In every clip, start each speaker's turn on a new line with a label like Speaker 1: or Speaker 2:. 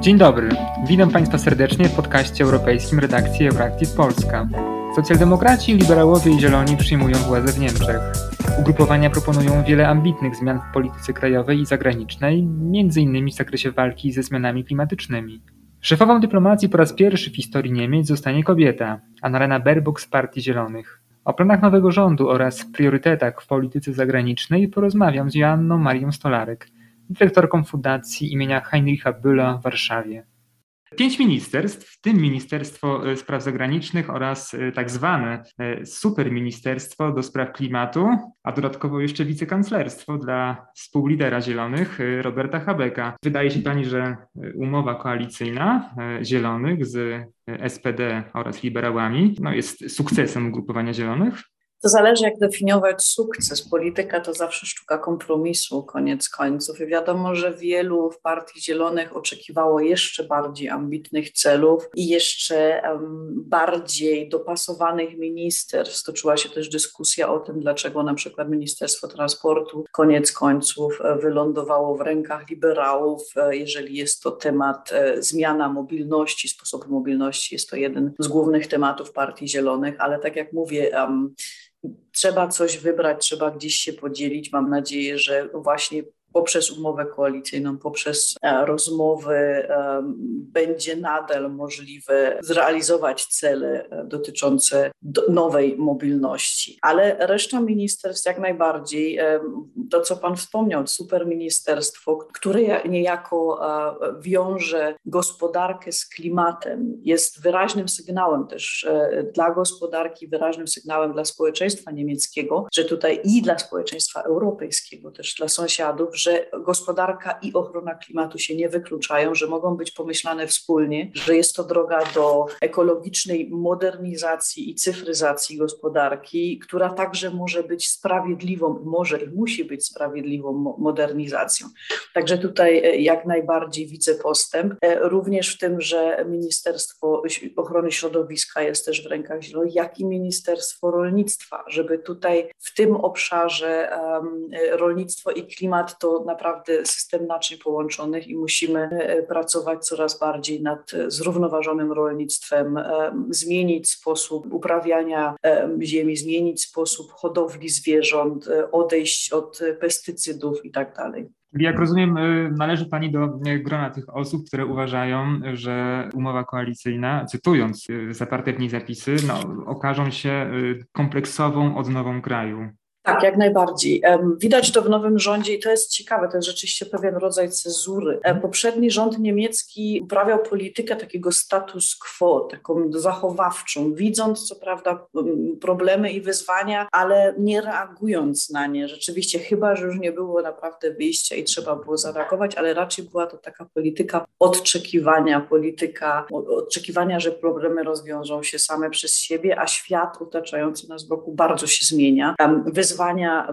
Speaker 1: Dzień dobry, witam Państwa serdecznie w podcaście europejskim redakcji Euractiv Polska. Socjaldemokraci, liberałowie i zieloni przyjmują władzę w Niemczech. Ugrupowania proponują wiele ambitnych zmian w polityce krajowej i zagranicznej, m.in. w zakresie walki ze zmianami klimatycznymi. Szefową dyplomacji po raz pierwszy w historii Niemiec zostanie kobieta, Annalena Baerbock z Partii Zielonych. O planach nowego rządu oraz priorytetach w polityce zagranicznej porozmawiam z Joanną Marią Stolarek, dyrektorką Fundacji imienia Heinricha Bühla w Warszawie. Pięć ministerstw, w tym Ministerstwo e, Spraw Zagranicznych oraz e, tak zwane e, superministerstwo do spraw klimatu, a dodatkowo jeszcze wicekanclerstwo dla współlidera Zielonych Roberta Habeka. Wydaje się Pani, że umowa koalicyjna Zielonych z SPD oraz liberałami no jest sukcesem ugrupowania Zielonych?
Speaker 2: To zależy, jak definiować sukces. Polityka to zawsze sztuka kompromisu, koniec końców. I wiadomo, że wielu w Partii Zielonych oczekiwało jeszcze bardziej ambitnych celów i jeszcze um, bardziej dopasowanych ministerstw. Stoczyła się też dyskusja o tym, dlaczego na przykład Ministerstwo Transportu koniec końców e, wylądowało w rękach liberałów, e, jeżeli jest to temat e, zmiana mobilności, sposobu mobilności. Jest to jeden z głównych tematów Partii Zielonych, ale tak jak mówię, um, trzeba coś wybrać, trzeba gdzieś się podzielić. Mam nadzieję, że właśnie poprzez umowę koalicyjną, poprzez e, rozmowy e, będzie nadal możliwe zrealizować cele e, dotyczące nowej mobilności. Ale reszta ministerstw jak najbardziej, to co Pan wspomniał, superministerstwo, które niejako wiąże gospodarkę z klimatem, jest wyraźnym sygnałem też dla gospodarki, wyraźnym sygnałem dla społeczeństwa niemieckiego, że tutaj i dla społeczeństwa europejskiego, też dla sąsiadów, że gospodarka i ochrona klimatu się nie wykluczają, że mogą być pomyślane wspólnie, że jest to droga do ekologicznej modernizacji i cyfryzacji gospodarki, która także może być sprawiedliwą, może i musi być sprawiedliwą modernizacją. Także tutaj e, jak najbardziej widzę postęp. E, również w tym, że Ministerstwo Ochrony Środowiska jest też w rękach Zielonych, jak i Ministerstwo Rolnictwa, żeby tutaj w tym obszarze um, rolnictwo i klimat to naprawdę system naczyń połączonych i musimy e, pracować coraz bardziej nad e, zrównoważonym rolnictwem, e, zmienić sposób uprawiania ziemi, zmienić sposób hodowli zwierząt, odejść od pestycydów i tak dalej.
Speaker 1: Jak rozumiem, należy Pani do grona tych osób, które uważają, że umowa koalicyjna, cytując zaparte w niej zapisy, no, okażą się kompleksową odnową kraju.
Speaker 2: Tak, jak najbardziej. Widać to w nowym rządzie i to jest ciekawe, to jest rzeczywiście pewien rodzaj cezury. Poprzedni rząd niemiecki uprawiał politykę takiego status quo, taką zachowawczą, widząc co prawda problemy i wyzwania, ale nie reagując na nie. Rzeczywiście, chyba, że już nie było naprawdę wyjścia i trzeba było zareagować, ale raczej była to taka polityka odczekiwania, polityka oczekiwania, że problemy rozwiążą się same przez siebie, a świat otaczający nas wokół bardzo się zmienia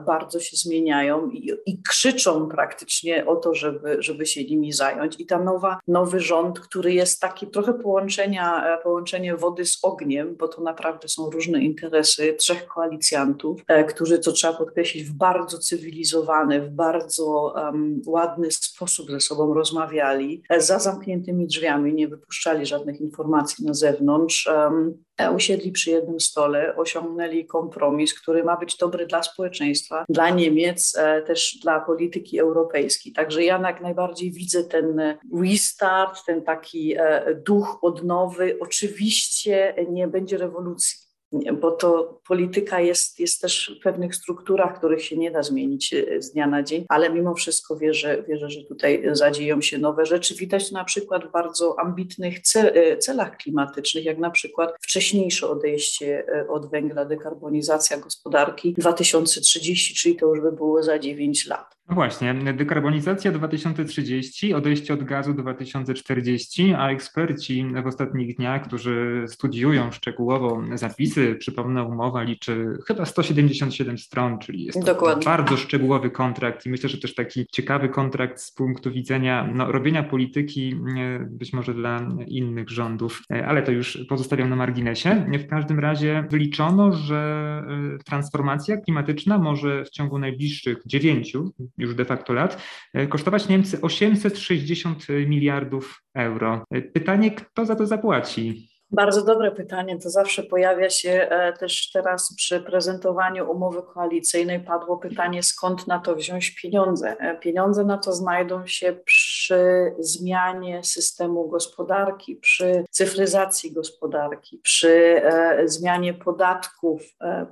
Speaker 2: bardzo się zmieniają i, i, krzyczą praktycznie o to, żeby, żeby się nimi zająć. I ta nowa, nowy rząd, który jest taki trochę połączenia, połączenie wody z ogniem, bo to naprawdę są różne interesy trzech koalicjantów, e, którzy, co trzeba podkreślić, w bardzo cywilizowany, w bardzo um, ładny sposób ze sobą rozmawiali, e, za zamkniętymi drzwiami, nie wypuszczali żadnych informacji na zewnątrz. Um, usiedli przy jednym stole, osiągnęli kompromis, który ma być dobry dla społeczeństwa, dla Niemiec, e, też dla polityki europejskiej. Także ja jak najbardziej widzę ten restart, ten taki e, duch odnowy. Oczywiście nie będzie rewolucji bo to polityka jest, jest też w pewnych strukturach, których się nie da zmienić e, z dnia na dzień, ale mimo wszystko wierzę, wierzę że tutaj zadzieją się nowe rzeczy. Widać na przykład w bardzo ambitnych e, celach klimatycznych, jak na przykład wcześniejsze odejście e, od węgla, dekarbonizacja gospodarki 2030, czyli to już by było za 9 lat.
Speaker 1: No właśnie, dekarbonizacja 2030, odejście od gazu 2040, a eksperci w ostatnich dniach, którzy studiują szczegółowo zapisy, przypomnę, umowa liczy chyba 177 stron, czyli jest to bardzo szczegółowy kontrakt i myślę, że też taki ciekawy kontrakt z punktu widzenia no, robienia polityki e, być może dla innych rządów, e, ale to już pozostawiam na marginesie. W każdym razie wyliczono, że e, transformacja klimatyczna może w ciągu najbliższych dziewięciu już de facto lat, kosztować Niemcy 860 miliardów euro. Pytanie, kto za to zapłaci?
Speaker 2: Bardzo dobre pytanie. To zawsze pojawia się e, też teraz przy prezentowaniu umowy koalicyjnej. Padło pytanie, skąd na to wziąć pieniądze. E, pieniądze na to znajdą się przy zmianie systemu gospodarki, przy cyfryzacji gospodarki, przy e, zmianie podatków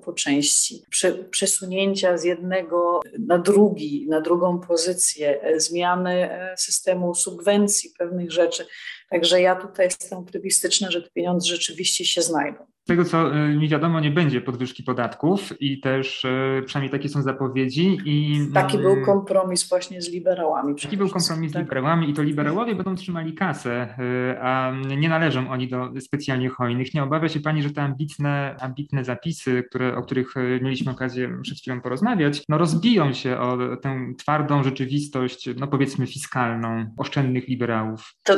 Speaker 2: po części, przy przesunięcia z jednego na drugi, na drugą pozycję, zmiany systemu subwencji pewnych rzeczy. Także ja tutaj jestem optymistyczna, że te pieniądze rzeczywiście się znajdą.
Speaker 1: Z tego, co y, mi wiadomo, nie będzie podwyżki podatków i też y, przynajmniej takie są zapowiedzi. I,
Speaker 2: taki był mm, kompromis właśnie z liberałami.
Speaker 1: Taki był kompromis tak. z liberałami i to liberałowie będą trzymali kasę, a nie należą oni do specjalnie hojnych. Nie obawia się Pani, że te ambitne, ambitne zapisy, które, o których mieliśmy okazję przed chwilą porozmawiać, no rozbiją się o tę twardą rzeczywistość, no powiedzmy fiskalną, oszczędnych liberałów.
Speaker 2: To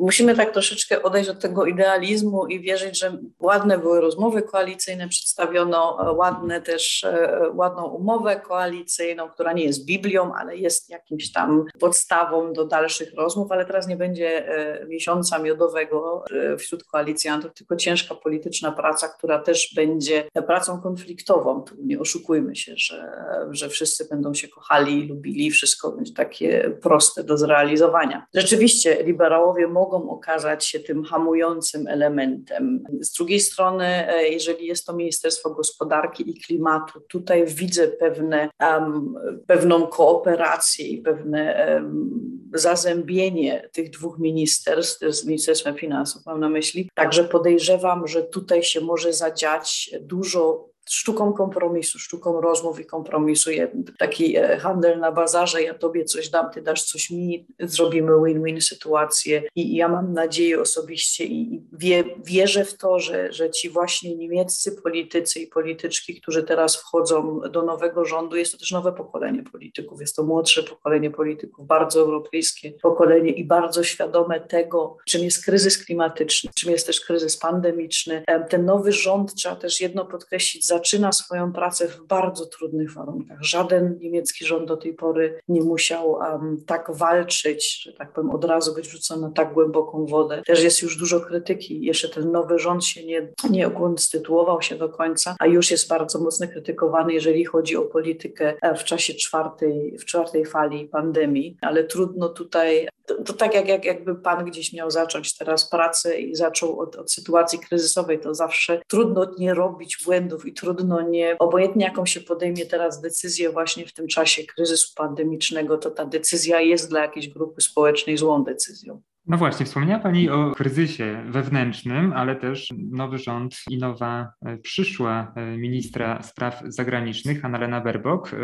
Speaker 2: musimy tak troszeczkę odejść od tego idealizmu i wierzyć, że ładne były rozmowy koalicyjne, przedstawiono e, ładne też, e, ładną umowę koalicyjną, która nie jest Biblią, ale jest jakimś tam podstawą do dalszych rozmów, ale teraz nie będzie e, miesiąca miodowego wśród koalicjantów, tylko ciężka polityczna praca, która też będzie pracą konfliktową. Tu nie oszukujmy się, że, że wszyscy będą się kochali lubili, wszystko będzie takie proste do zrealizowania. Rzeczywiście liberałowie mogą okazać się tym hamującym elementem. Z drugiej strony strony, e, jeżeli jest to Ministerstwo Gospodarki i Klimatu, tutaj widzę pewne, um, pewną kooperację i pewne um, zazębienie tych dwóch ministerstw, z Ministerstwem Finansów mam na myśli. Także podejrzewam, że tutaj się może zadziać dużo sztuką kompromisu, sztuką rozmów i kompromisu. Taki e, handel na bazarze, ja tobie coś dam, ty dasz coś mi, zrobimy win-win sytuację i ja mam nadzieję osobiście i wie, wierzę w to, że, że ci właśnie niemieccy politycy i polityczki, którzy teraz wchodzą do nowego rządu, jest to też nowe pokolenie polityków, jest to młodsze pokolenie polityków, bardzo europejskie pokolenie i bardzo świadome tego, czym jest kryzys klimatyczny, czym jest też kryzys pandemiczny. Ten nowy rząd, trzeba też jedno podkreślić, zaczyna swoją pracę w bardzo trudnych warunkach. Żaden niemiecki rząd do tej pory nie musiał um, tak walczyć, że tak powiem, od razu być wrzucony na tak głęboką wodę. Też jest już dużo krytyki. Jeszcze ten nowy rząd się nie, nie ukonstytuował się do końca, a już jest bardzo mocno krytykowany, jeżeli chodzi o politykę e, w czasie czwartej, w czwartej fali pandemii, ale trudno tutaj to, to, tak jak, jak jakby pan gdzieś miał zacząć teraz pracę i zaczął od, od, sytuacji kryzysowej, to zawsze trudno nie robić błędów i trudno nie, obojętnie jaką się podejmie teraz decyzję właśnie w tym czasie kryzysu pandemicznego, to ta decyzja jest dla jakiejś grupy społecznej złą decyzją.
Speaker 1: No właśnie, wspomniała Pani o kryzysie wewnętrznym, ale też nowy rząd i nowa e, przyszła e, ministra spraw zagranicznych, Annalena Baerbock, e,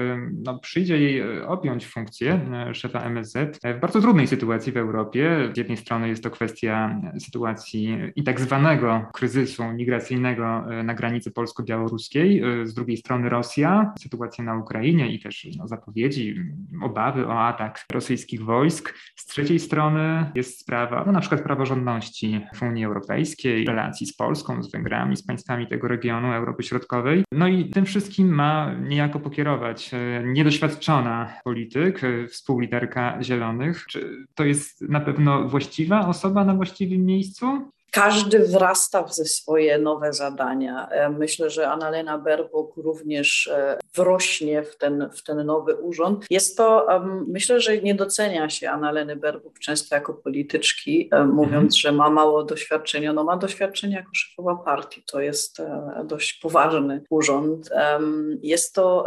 Speaker 1: no, przyjdzie jej objąć funkcję szefa MSZ w bardzo trudnej sytuacji w Europie. Z jednej strony jest to kwestia sytuacji i tak zwanego kryzysu migracyjnego na granicy polsko-białoruskiej, z drugiej strony Rosja, sytuacja na Ukrainie i też no, zapowiedzi, obawy o atak rosyjskich wojsk. Z trzeciej strony jest sprawa, no na przykład praworządności w Unii Europejskiej, relacji z Polską, z Węgrami, z państwami tego regionu Europy Środkowej. No i tym wszystkim ma niejako pokierować e, niedoświadczona polityk, e, współliderka Zielonych. Czy to jest na pewno właściwa osoba na właściwym miejscu?
Speaker 2: Każdy wrasta w ze swoje nowe zadania. E, myślę, że Annalena Baerbock również e, wrośnie w ten, w ten nowy urząd. Jest to, myślę, że nie docenia się Annaleny Baerbock często jako polityczki, e, mówiąc, mhm. że ma mało doświadczenia. No ma doświadczenie jako szefowa partii, to jest dość poważny urząd. Jest to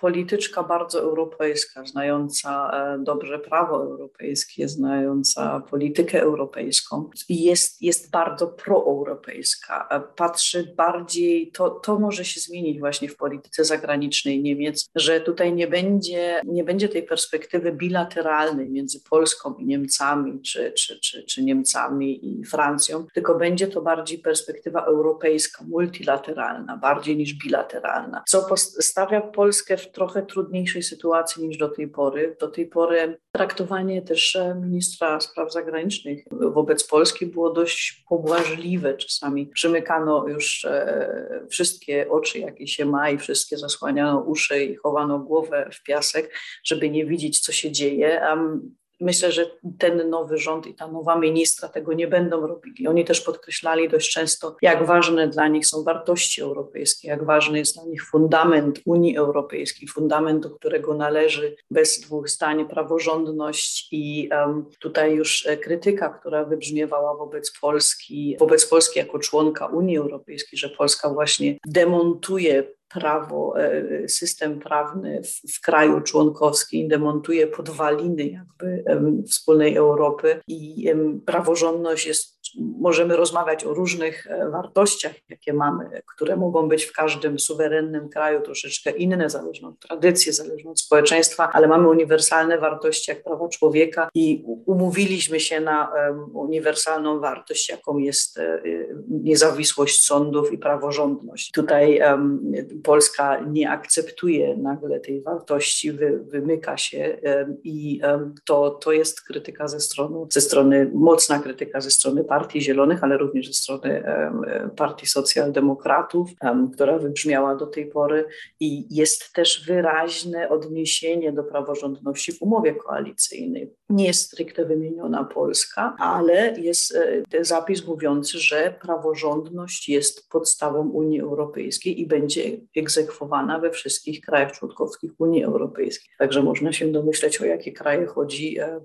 Speaker 2: polityczka bardzo europejska, znająca e, dobrze prawo europejskie, znająca politykę europejską jest, jest bardzo proeuropejska. E, patrzy bardziej, to, to może się zmienić właśnie w polityce zagranicznej Niemiec, że tutaj nie będzie, nie będzie tej perspektywy bilateralnej między Polską i Niemcami, czy, czy, czy, czy Niemcami i Francją, tylko będzie to bardziej perspektywa europejska, multilateralna, bardziej niż bilateralna, co postawia Polskę w w trochę trudniejszej sytuacji niż do tej pory. Do tej pory traktowanie też e, ministra spraw zagranicznych wobec Polski było dość pobłażliwe. Czasami przymykano już e, wszystkie oczy, jakie się ma, i wszystkie zasłaniano uszy i chowano głowę w piasek, żeby nie widzieć, co się dzieje. Myślę, że ten nowy rząd i ta nowa ministra tego nie będą robili. Oni też podkreślali dość często, jak ważne dla nich są wartości europejskie, jak ważny jest dla nich fundament Unii Europejskiej, fundament, do którego należy bez dwóch zdań praworządność i um, tutaj już e, krytyka, która wybrzmiewała wobec Polski, wobec Polski jako członka Unii Europejskiej, że Polska właśnie demontuje prawo, e, system prawny w, w, kraju członkowskim demontuje podwaliny jakby wspólnej Europy i praworządność jest możemy rozmawiać o różnych e, wartościach, jakie mamy, które mogą być w każdym suwerennym kraju troszeczkę inne, zależne od tradycji, zależne od społeczeństwa, ale mamy uniwersalne wartości jak prawa człowieka i umówiliśmy się na uniwersalną wartość, jaką jest e, niezawisłość sądów i praworządność. Tutaj Polska nie akceptuje nagle tej wartości, wy, wymyka się i to, to jest krytyka ze strony, ze strony, mocna krytyka ze strony partii Partii Zielonych, ale również ze strony Partii Socjaldemokratów, która wybrzmiała do tej pory i jest też wyraźne odniesienie do praworządności w umowie koalicyjnej. Nie jest stricte wymieniona Polska, ale jest e, zapis mówiący, że praworządność jest podstawą Unii Europejskiej i będzie egzekwowana we wszystkich krajach członkowskich Unii Europejskiej. Także można się domyśleć, o jakie kraje chodzi, e,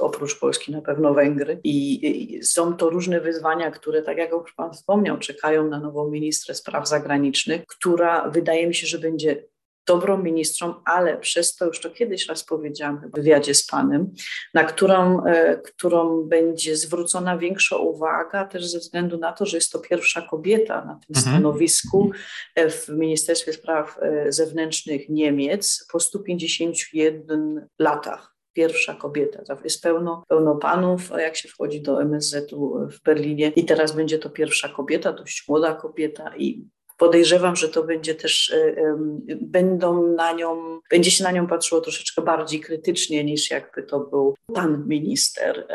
Speaker 2: oprócz Polski na pewno Węgry. I są to różne wyzwania, które, tak jak już Pan wspomniał, czekają na nową ministrę spraw zagranicznych, która wydaje mi się, że będzie dobrą ministrą, ale przez to już to kiedyś raz powiedziałam w wywiadzie z Panem, na którą, e, którą będzie zwrócona większa uwaga też ze względu na to, że jest to pierwsza kobieta na tym mhm. stanowisku e, w Ministerstwie Spraw e, Zewnętrznych Niemiec po 151 latach pierwsza kobieta. Jest pełno, pełno panów, jak się wchodzi do MSZ-u w Berlinie i teraz będzie to pierwsza kobieta, dość młoda kobieta i podejrzewam, że to będzie też, e, będą na nią, będzie się na nią patrzyło troszeczkę bardziej krytycznie niż jakby to był pan minister.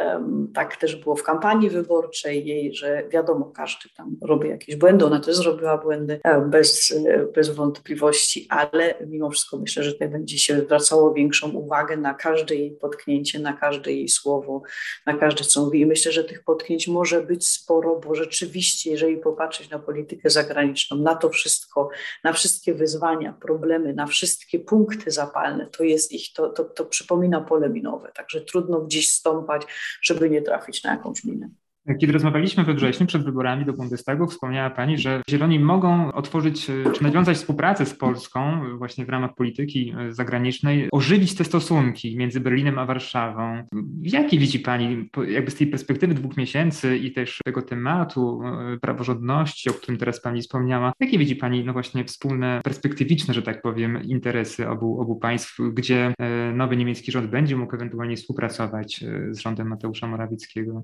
Speaker 2: Tak też było w kampanii wyborczej jej, że wiadomo, każdy tam robi jakieś błędy, ona też zrobiła błędy e, bez, e, bez wątpliwości, ale mimo wszystko myślę, że tutaj będzie się zwracało większą uwagę na każde jej potknięcie, na każde jej słowo, na każde co mówi i myślę, że tych potknięć może być sporo, bo rzeczywiście, jeżeli popatrzeć na politykę zagraniczną, na to wszystko, na wszystkie wyzwania, problemy, na wszystkie punkty zapalne, to jest ich, to, to, to przypomina pole minowe, także trudno gdzieś stąpać, żeby nie trafić na jakąś minę.
Speaker 1: Kiedy rozmawialiśmy we wrześniu przed wyborami do Bundestagu, wspomniała Pani, że Zieloni mogą otworzyć czy nawiązać współpracę z Polską właśnie w ramach polityki zagranicznej, ożywić te stosunki między Berlinem a Warszawą. Jakie widzi Pani, jakby z tej perspektywy dwóch miesięcy i też tego tematu e, praworządności, o którym teraz Pani wspomniała, jakie widzi Pani, no właśnie wspólne, perspektywiczne, że tak powiem, interesy obu, obu państw, gdzie e, nowy niemiecki rząd będzie mógł ewentualnie współpracować e, z rządem Mateusza Morawieckiego?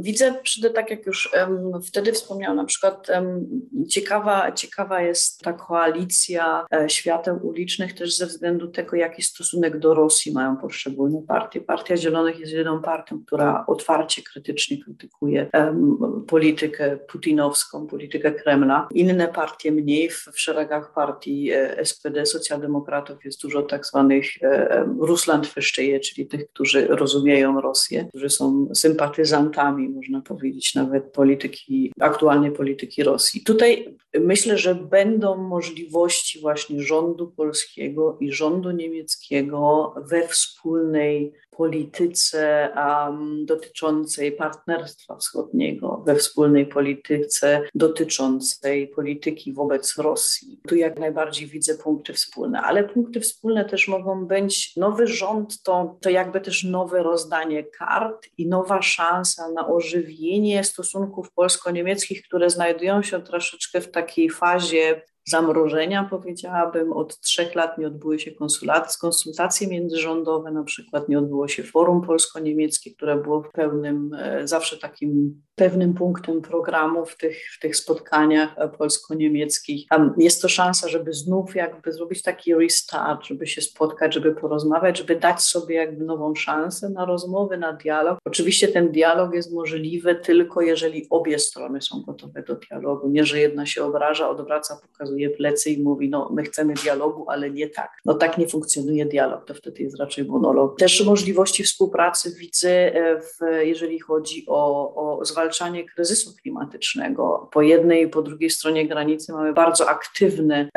Speaker 2: Widzę przy, tak jak już wtedy wspomniałam, na przykład ciekawa, ciekawa jest ta koalicja e, świateł ulicznych też ze względu tego, jaki stosunek do Rosji mają poszczególne partie. Partia Zielonych jest jedyną partią, która otwarcie krytycznie krytykuje politykę putinowską, politykę Kremla. Inne partie mniej, w, w szeregach partii e, SPD, socjaldemokratów jest dużo tak zwanych e, Russlandverstehe, czyli tych, którzy rozumieją Rosję, którzy są sympatyzantami, można powiedzieć, nawet polityki, aktualnej polityki Rosji. Tutaj myślę, że będą możliwości właśnie rządu polskiego i rządu niemieckiego we wspólnej polityce um, dotyczącej partnerstwa wschodniego, we wspólnej polityce dotyczącej polityki wobec Rosji. Tu jak najbardziej widzę punkty wspólne, ale punkty wspólne też mogą być nowy rząd, to, to jakby też nowe rozdanie kart i nowa szansa na ożywienie stosunków polsko-niemieckich, które znajdują się troszeczkę w takiej fazie zamrożenia, powiedziałabym. Od trzech lat nie odbyły się konsultacje międzyrządowe, na przykład nie odbyło się forum polsko-niemieckie, które było w pełnym, e, zawsze takim pewnym punktem programu w tych, w tych spotkaniach polsko-niemieckich. Jest to szansa, żeby znów jakby zrobić taki restart, żeby się spotkać, żeby porozmawiać, żeby dać sobie jakby nową szansę na rozmowy, na dialog. Oczywiście ten dialog jest możliwy tylko jeżeli obie strony są gotowe do dialogu. Nie, że jedna się obraża, odwraca, pokazuje plecy i mówi, no my chcemy dialogu, ale nie tak. No tak nie funkcjonuje dialog, to wtedy jest raczej monolog. Też możliwości współpracy widzę, e, w, jeżeli chodzi o, o zwalczanie kryzysu klimatycznego. Po jednej i po drugiej stronie granicy mamy bardzo aktywne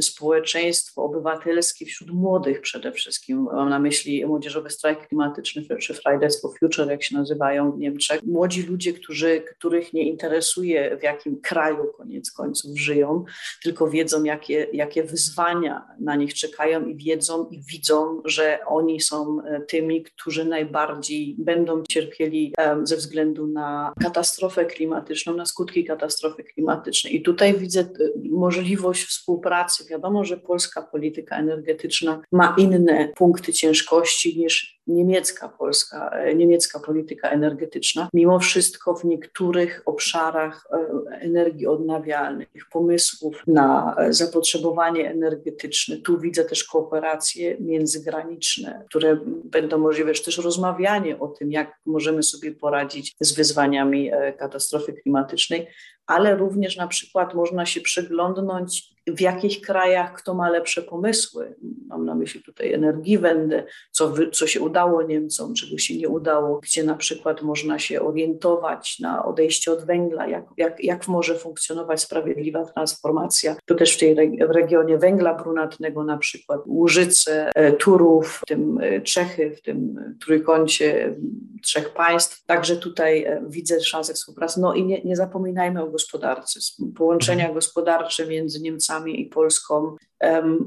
Speaker 2: społeczeństwo obywatelskie wśród młodych przede wszystkim. Mam na myśli młodzieżowy strajk klimatyczny czy Fridays for Future, jak się nazywają w Niemczech. Młodzi ludzie, którzy, których nie interesuje w jakim kraju koniec końców żyją, tylko wiedzą jakie, jakie wyzwania na nich czekają i wiedzą i widzą, że oni są e, tymi, którzy najbardziej będą cierpieli ze względu na katastrofę klimatyczną, na skutki katastrofy klimatycznej. I tutaj widzę e, możliwość współpracy. Wiadomo, że polska polityka energetyczna ma inne punkty ciężkości niż niemiecka polska, e, niemiecka polityka energetyczna. Mimo wszystko w niektórych obszarach energii odnawialnych, pomysłów na zapotrzebowanie energetyczne, tu widzę też kooperacje międzygraniczne, które będą możliwe, czy też rozmawianie o tym, jak możemy sobie poradzić z wyzwaniami e, katastrofy klimatycznej, ale również na przykład można się przyglądnąć, w jakich krajach kto ma lepsze pomysły. Mam na myśli tutaj Energiewende, co, co się udało Niemcom, czego się nie udało, gdzie na przykład można się orientować na odejście od węgla, jak, jak, jak może funkcjonować sprawiedliwa transformacja. Tu też w tej w regionie węgla brunatnego na przykład Łużyce, e, Turów, w tym e, Czechy, w tym trójkącie trzech państw. Także tutaj e, widzę szansę współpracy. No i nie, nie zapominajmy o gospodarce. Połączenia mhm. gospodarcze między Niemcami i Polską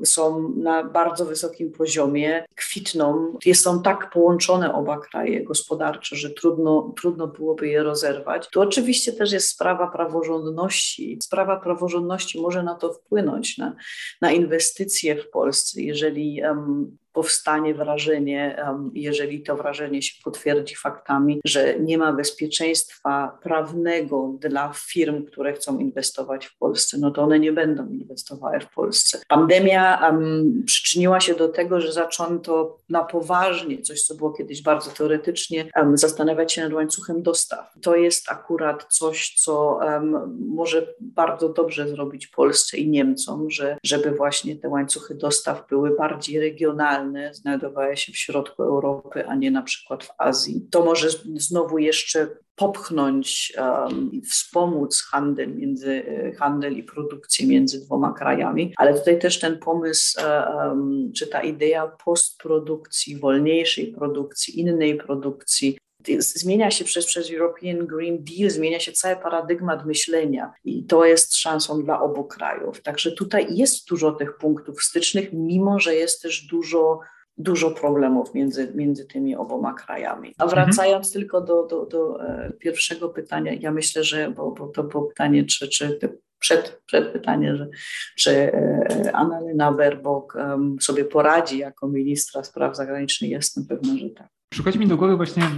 Speaker 2: są na bardzo wysokim poziomie, kwitną. Są tak połączone oba kraje gospodarcze, że trudno, trudno byłoby je rozerwać. Tu oczywiście też jest sprawa praworządności. Sprawa praworządności może na to wpłynąć, na, na inwestycje w Polsce, jeżeli um, powstanie wrażenie, jeżeli to wrażenie się potwierdzi faktami, że nie ma bezpieczeństwa prawnego dla firm, które chcą inwestować w Polsce, no to one nie będą inwestowały w Polsce. Pandemia um, przyczyniła się do tego, że zaczęto na poważnie, coś co było kiedyś bardzo teoretycznie, um, zastanawiać się nad łańcuchem dostaw. To jest akurat coś, co um, może bardzo dobrze zrobić Polsce i Niemcom, że, żeby właśnie te łańcuchy dostaw były bardziej regionalne, znajdowały się w środku Europy, a nie na przykład w Azji. To może znowu jeszcze popchnąć um, i wspomóc handel, między, handel i produkcję między dwoma krajami, ale tutaj też ten pomysł, um, czy ta idea postprodukcji, wolniejszej produkcji, innej produkcji, zmienia się przez, przez European Green Deal, zmienia się cały paradygmat myślenia i to jest szansą dla obu krajów. Także tutaj jest dużo tych punktów stycznych, mimo że jest też dużo dużo problemów między, między tymi oboma krajami. A mhm. wracając mhm. tylko do, do, do e, pierwszego pytania, ja myślę, że, bo, bo to było pytanie, czy, czy przed, przed pytanie, że, czy e, Annalena Baerbock sobie poradzi jako ministra spraw zagranicznych, jestem pewna, że tak.
Speaker 1: Przychodzi mi do głowy właśnie e,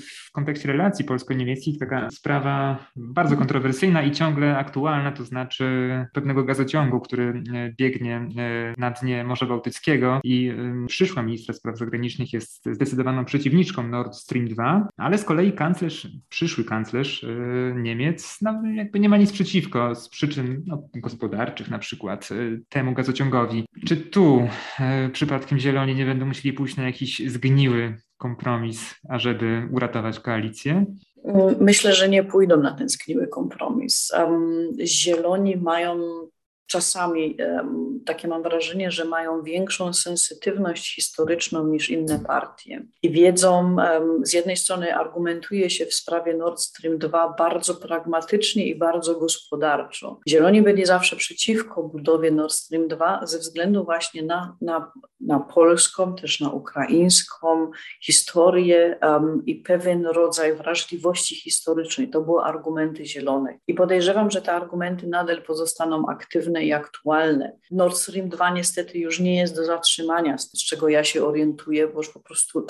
Speaker 1: w kontekście relacji polsko-niemieckich taka sprawa bardzo kontrowersyjna i ciągle aktualna, to znaczy pewnego gazociągu, który e, biegnie e, na dnie Morza Bałtyckiego i przyszła ministra spraw zagranicznych jest zdecydowaną przeciwniczką Nord Stream 2, ale z kolei kanclerz, przyszły kanclerz Niemiec no, jakby nie ma nic przeciwko z przyczyn no, gospodarczych na przykład temu gazociągowi. Czy tu przypadkiem Zieloni nie będą musieli pójść na jakiś zgniły kompromis, ażeby uratować koalicję?
Speaker 2: Myślę, że nie pójdą na ten zgniły kompromis. Zieloni mają czasami takie mam wrażenie, że mają większą sensytywność historyczną niż inne partie. I wiedzą, z jednej strony argumentuje się w sprawie Nord Stream 2 bardzo pragmatycznie i bardzo gospodarczo. Zieloni byli zawsze przeciwko budowie Nord Stream 2 ze względu właśnie na, na, na polską, też na ukraińską historię um, i pewien rodzaj wrażliwości historycznej. To były argumenty zielonych. I podejrzewam, że te argumenty nadal pozostaną aktywne i aktualne. Nord Stream 2 niestety już nie jest do zatrzymania, z czego ja się orientuję, bo już po prostu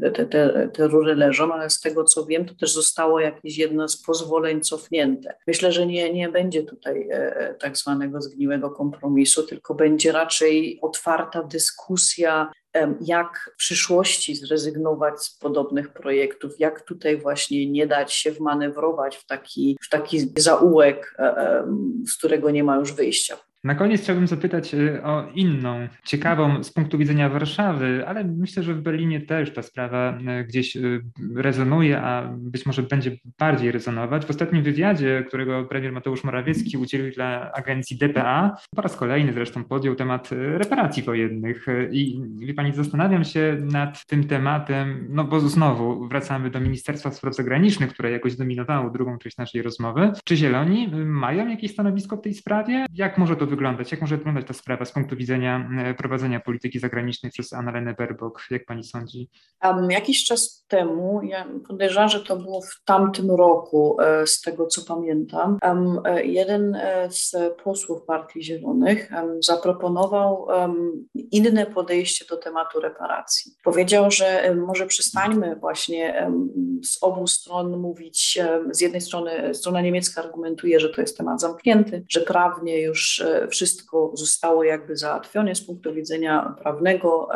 Speaker 2: te, te, te, te rury leżą, ale z tego co wiem, to też zostało jakieś jedno z pozwoleń cofnięte. Myślę, że nie, nie będzie tutaj e, tak zwanego zgniłego kompromisu, tylko będzie raczej otwarta dyskusja jak w przyszłości zrezygnować z podobnych projektów, jak tutaj właśnie nie dać się wmanewrować w taki, w taki zaułek, e, z którego nie ma już wyjścia.
Speaker 1: Na koniec chciałbym zapytać y, o inną, ciekawą z punktu widzenia Warszawy, ale myślę, że w Berlinie też ta sprawa y, gdzieś y, rezonuje, a być może będzie bardziej rezonować. W ostatnim wywiadzie, którego premier Mateusz Morawiecki udzielił dla agencji DPA, po raz kolejny zresztą podjął temat reparacji wojennych. I wie pani, zastanawiam się nad tym tematem, no bo znowu wracamy do Ministerstwa Spraw Zagranicznych, które jakoś dominowało drugą część naszej rozmowy. Czy Zieloni mają jakieś stanowisko w tej sprawie? Jak może to wyglądać? Wyglądać? Jak może wyglądać ta sprawa z punktu widzenia e, prowadzenia polityki zagranicznej przez Annalenę Baerbock? Jak pani sądzi?
Speaker 2: Um, jakiś czas temu, ja podejrzewam, że to było w tamtym roku, e, z tego co pamiętam, um, jeden z posłów Partii Zielonych um, zaproponował inne podejście do tematu reparacji. Powiedział, że może przestańmy właśnie z obu stron mówić, z jednej strony strona niemiecka argumentuje, że to jest temat zamknięty, że prawnie już wszystko zostało jakby załatwione z punktu widzenia prawnego,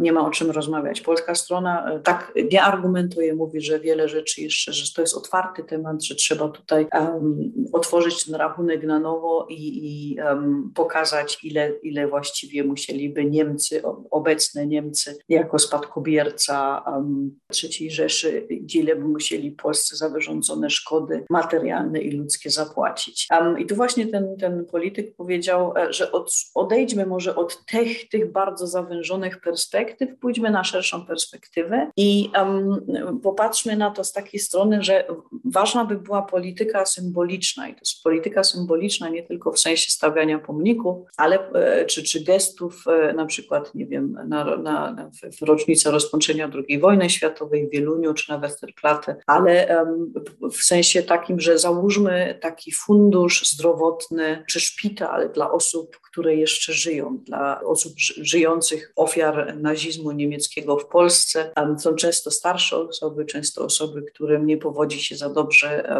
Speaker 2: nie ma o czym rozmawiać. Polska strona e, tak nie argumentuje, mówi, że wiele rzeczy jeszcze, że to jest otwarty temat, że trzeba tutaj um, otworzyć ten rachunek na nowo i, i um, pokazać, ile, ile właściwie musieliby Niemcy, obecne Niemcy, jako spadkobierca um, III Rzeszy, ile by musieli Polsce za wyrządzone szkody materialne i ludzkie zapłacić. I tu właśnie ten, ten polityk powiedział, e, że od, odejdźmy może od tych, tych bardzo zawężonych perspektyw, pójdźmy na szerszą perspektywę i um, popatrzmy na to z takiej strony, że ważna by była polityka symboliczna i to jest polityka symboliczna nie tylko w sensie stawiania pomników, ale e, czy, czy gestów e, na przykład, nie wiem, na, na, w rocznicę rozpoczęcia II wojny światowej w Wieluniu czy na Westerplatte, ale um, w sensie takim, że załóżmy taki fundusz zdrowotny czy szpital, ale dla osób, które jeszcze żyją, dla osób żyjących ofiar nazizmu niemieckiego w Polsce. Są często starsze osoby, często osoby, którym nie powodzi się za dobrze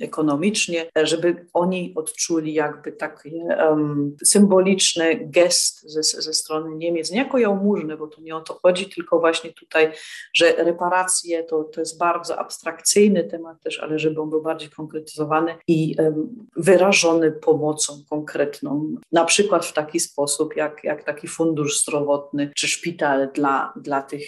Speaker 2: ekonomicznie, żeby oni odczuli jakby taki symboliczny gest ze, ze strony Niemiec, nie jako jałmużny, bo to nie o to chodzi, tylko właśnie tutaj, że reparacje to, to jest bardzo abstrakcyjny temat też, ale żeby on był bardziej konkretyzowany i wyrażony pomocą konkretną, na przykład w taki sposób, jak, jak taki fundusz zdrowotny czy szpital dla, dla tych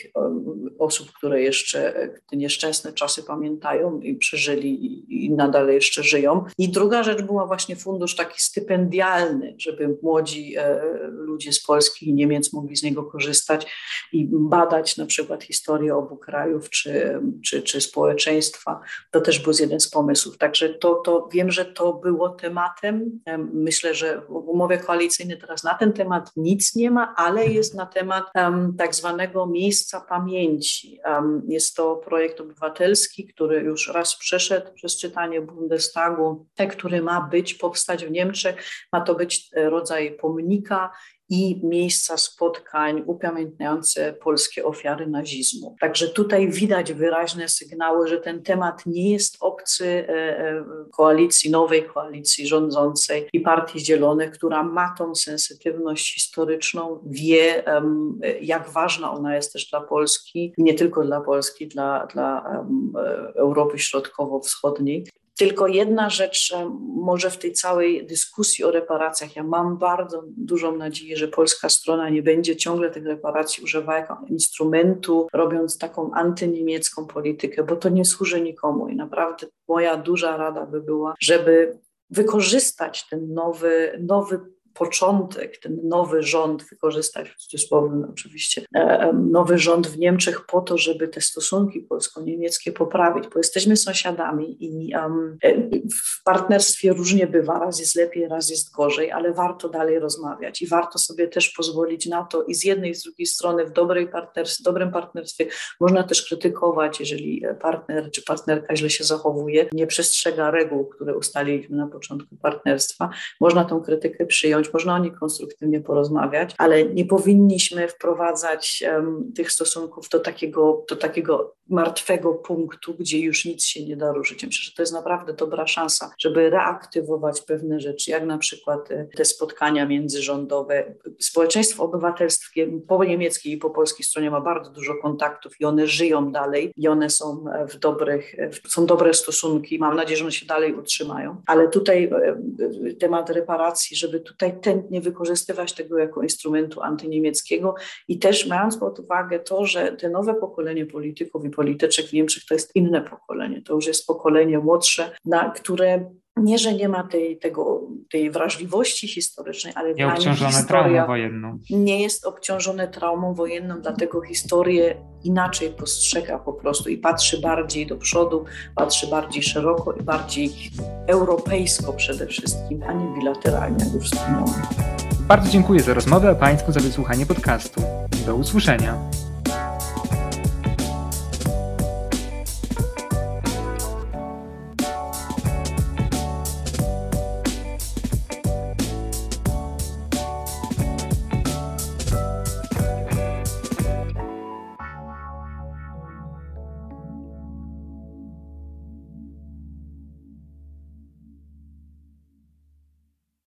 Speaker 2: osób, które jeszcze te nieszczęsne czasy pamiętają i przeżyli i, i nadal jeszcze żyją. I druga rzecz była właśnie fundusz taki stypendialny, żeby młodzi e, ludzie z Polski i Niemiec mogli z niego korzystać i badać na przykład historię obu krajów czy, czy, czy społeczeństwa. To też był jeden z pomysłów. Także to, to wiem, że to było tematem. Myślę, że w umowie koalicyjnej teraz na ten temat nic nie ma, ale mhm. jest na temat um, tak zwanego miejsca pamięci. Um, jest to projekt obywatelski, który już raz przeszedł przez czytanie Bundestagu, te, który ma być, powstać w Niemczech. Ma to być e, rodzaj pomnika i miejsca spotkań upamiętniające polskie ofiary nazizmu. Także tutaj widać wyraźne sygnały, że ten temat nie jest obcy e, e, koalicji, nowej koalicji rządzącej i Partii Zielonych, która ma tą sensytywność historyczną, wie jak ważna ona jest też dla Polski, nie tylko dla Polski, dla, dla Europy Środkowo-Wschodniej. Tylko jedna rzecz może w tej całej dyskusji o reparacjach. Ja mam bardzo dużą nadzieję, że polska strona nie będzie ciągle tych reparacji używała jako instrumentu, robiąc taką antyniemiecką politykę, bo to nie służy nikomu. I naprawdę moja duża rada by była, żeby wykorzystać ten nowy, nowy początek, ten nowy rząd, wykorzystać w cudzysłowie oczywiście, e, nowy rząd w Niemczech po to, żeby te stosunki polsko-niemieckie poprawić, bo jesteśmy sąsiadami i um, w partnerstwie różnie bywa, raz jest lepiej, raz jest gorzej, ale warto dalej rozmawiać i warto sobie też pozwolić na to i z jednej i z drugiej strony w dobrej partnerstwie, dobrym partnerstwie można też krytykować, jeżeli partner czy partnerka źle się zachowuje, nie przestrzega reguł, które ustaliliśmy na początku partnerstwa. Można tą krytykę przyjąć, można o niej konstruktywnie porozmawiać, ale nie powinniśmy wprowadzać um, tych stosunków do takiego, do takiego martwego punktu, gdzie już nic się nie da ruszyć. Myślę, że to jest naprawdę dobra szansa, żeby reaktywować pewne rzeczy, jak na przykład e, te spotkania międzyrządowe. Społeczeństwo obywatelskie po niemieckiej i po polskiej stronie ma bardzo dużo kontaktów i one żyją dalej i one są w dobrych, są dobre stosunki. Mam nadzieję, że one się dalej utrzymają. Ale tutaj e, temat reparacji, żeby tutaj tętnie wykorzystywać tego jako instrumentu antyniemieckiego. I też mając pod uwagę to, że te nowe pokolenie polityków i polityczek w Niemczech to jest inne pokolenie, to już jest pokolenie młodsze, na które nie, że nie ma tej, tego, tej wrażliwości historycznej, ale
Speaker 1: nie obciążone traumą wojenną.
Speaker 2: Nie jest obciążone traumą wojenną, dlatego historię inaczej postrzega po prostu i patrzy bardziej do przodu, patrzy bardziej szeroko i bardziej europejsko przede wszystkim, a nie bilateralnie, jak już wspomniałam.
Speaker 1: Bardzo dziękuję za rozmowę, a Państwu za wysłuchanie podcastu. Do usłyszenia.